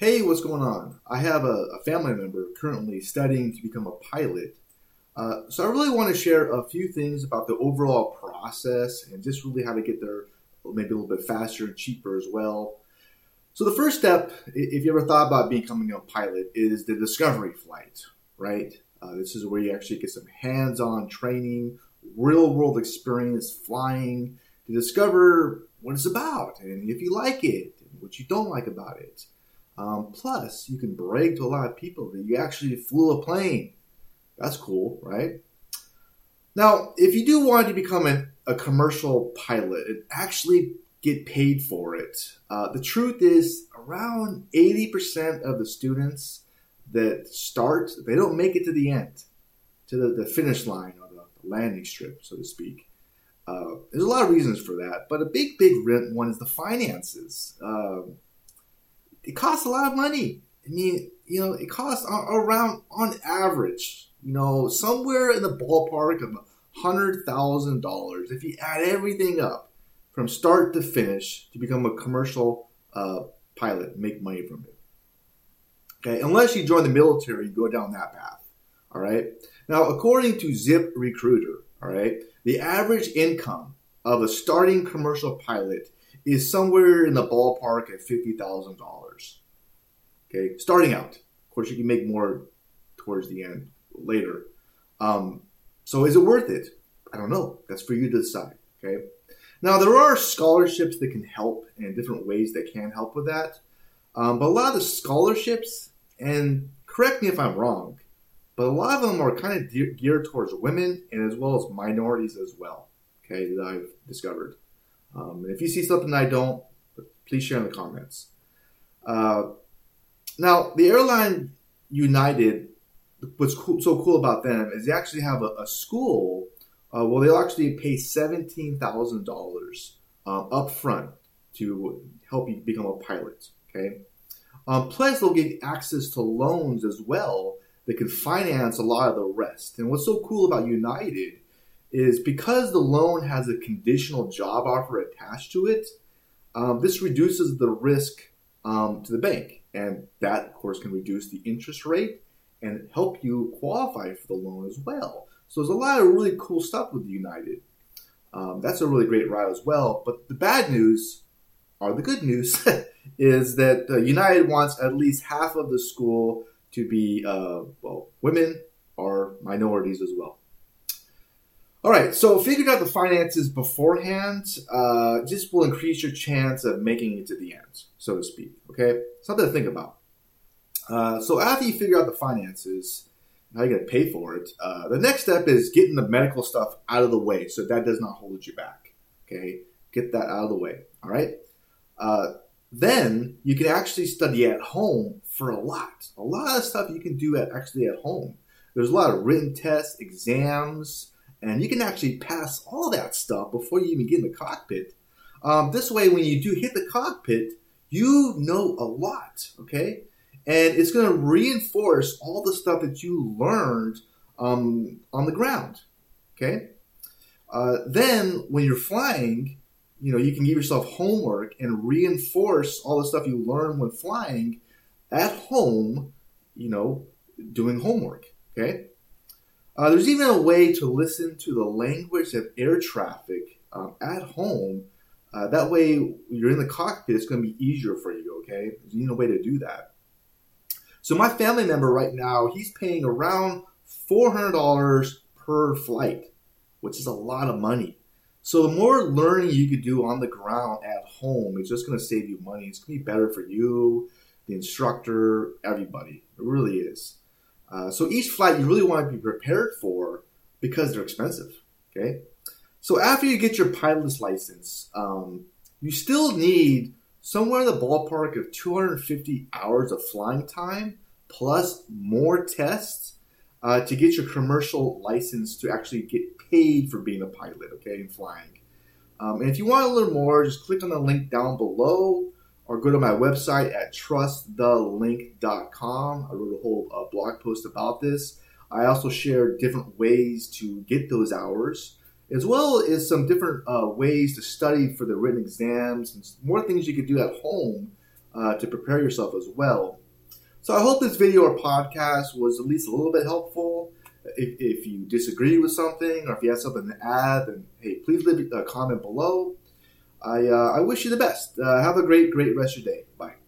Hey, what's going on? I have a, a family member currently studying to become a pilot. Uh, so I really want to share a few things about the overall process and just really how to get there maybe a little bit faster and cheaper as well. So the first step, if you ever thought about becoming a pilot, is the discovery flight, right? Uh, this is where you actually get some hands-on training, real-world experience flying to discover what it's about and if you like it and what you don't like about it. Um, plus, you can brag to a lot of people that you actually flew a plane. That's cool, right? Now, if you do want to become a commercial pilot and actually get paid for it, uh, the truth is around 80% of the students that start, they don't make it to the end, to the, the finish line or the landing strip, so to speak. Uh, there's a lot of reasons for that, but a big, big one is the finances. Um, it costs a lot of money. I mean, you know, it costs around, on average, you know, somewhere in the ballpark of hundred thousand dollars if you add everything up from start to finish to become a commercial uh, pilot, make money from it. Okay, unless you join the military, you go down that path. All right. Now, according to Zip Recruiter, all right, the average income of a starting commercial pilot is somewhere in the ballpark at fifty thousand dollars. Okay, starting out. Of course, you can make more towards the end later. Um, so, is it worth it? I don't know. That's for you to decide. Okay. Now, there are scholarships that can help in different ways that can help with that. Um, but a lot of the scholarships, and correct me if I'm wrong, but a lot of them are kind of de- geared towards women and as well as minorities as well. Okay, that I've discovered. Um, and if you see something I don't, please share in the comments. Uh, now, the airline United, what's cool, so cool about them is they actually have a, a school. Uh, well, they'll actually pay seventeen thousand uh, dollars up front to help you become a pilot. Okay, um, plus they'll get access to loans as well that can finance a lot of the rest. And what's so cool about United is because the loan has a conditional job offer attached to it, um, this reduces the risk um, to the bank. And that, of course, can reduce the interest rate and help you qualify for the loan as well. So there's a lot of really cool stuff with United. Um, that's a really great ride as well. But the bad news, or the good news, is that uh, United wants at least half of the school to be, uh, well, women or minorities as well. All right, so figuring out the finances beforehand uh, just will increase your chance of making it to the end, so to speak. Okay, something to think about. Uh, so after you figure out the finances, how you're to pay for it, uh, the next step is getting the medical stuff out of the way, so that does not hold you back. Okay, get that out of the way. All right. Uh, then you can actually study at home for a lot, a lot of stuff you can do at actually at home. There's a lot of written tests, exams and you can actually pass all that stuff before you even get in the cockpit. Um, this way, when you do hit the cockpit, you know a lot, okay? And it's going to reinforce all the stuff that you learned um, on the ground, okay? Uh, then, when you're flying, you know, you can give yourself homework and reinforce all the stuff you learn when flying at home, you know, doing homework, okay? Uh, there's even a way to listen to the language of air traffic um, at home. Uh, that way, you're in the cockpit, it's going to be easier for you, okay? There's even a way to do that. So, my family member right now, he's paying around $400 per flight, which is a lot of money. So, the more learning you could do on the ground at home, it's just going to save you money. It's going to be better for you, the instructor, everybody. It really is. Uh, so each flight you really want to be prepared for because they're expensive. Okay. So after you get your pilot's license, um, you still need somewhere in the ballpark of 250 hours of flying time plus more tests uh, to get your commercial license to actually get paid for being a pilot, okay, and flying. Um, and if you want to learn more, just click on the link down below or go to my website at trustthelink.com. I wrote a whole uh, blog post about this. I also share different ways to get those hours, as well as some different uh, ways to study for the written exams and more things you could do at home uh, to prepare yourself as well. So I hope this video or podcast was at least a little bit helpful. If, if you disagree with something or if you have something to add, then hey, please leave a comment below. I, uh, I wish you the best. Uh, have a great, great rest of your day. Bye.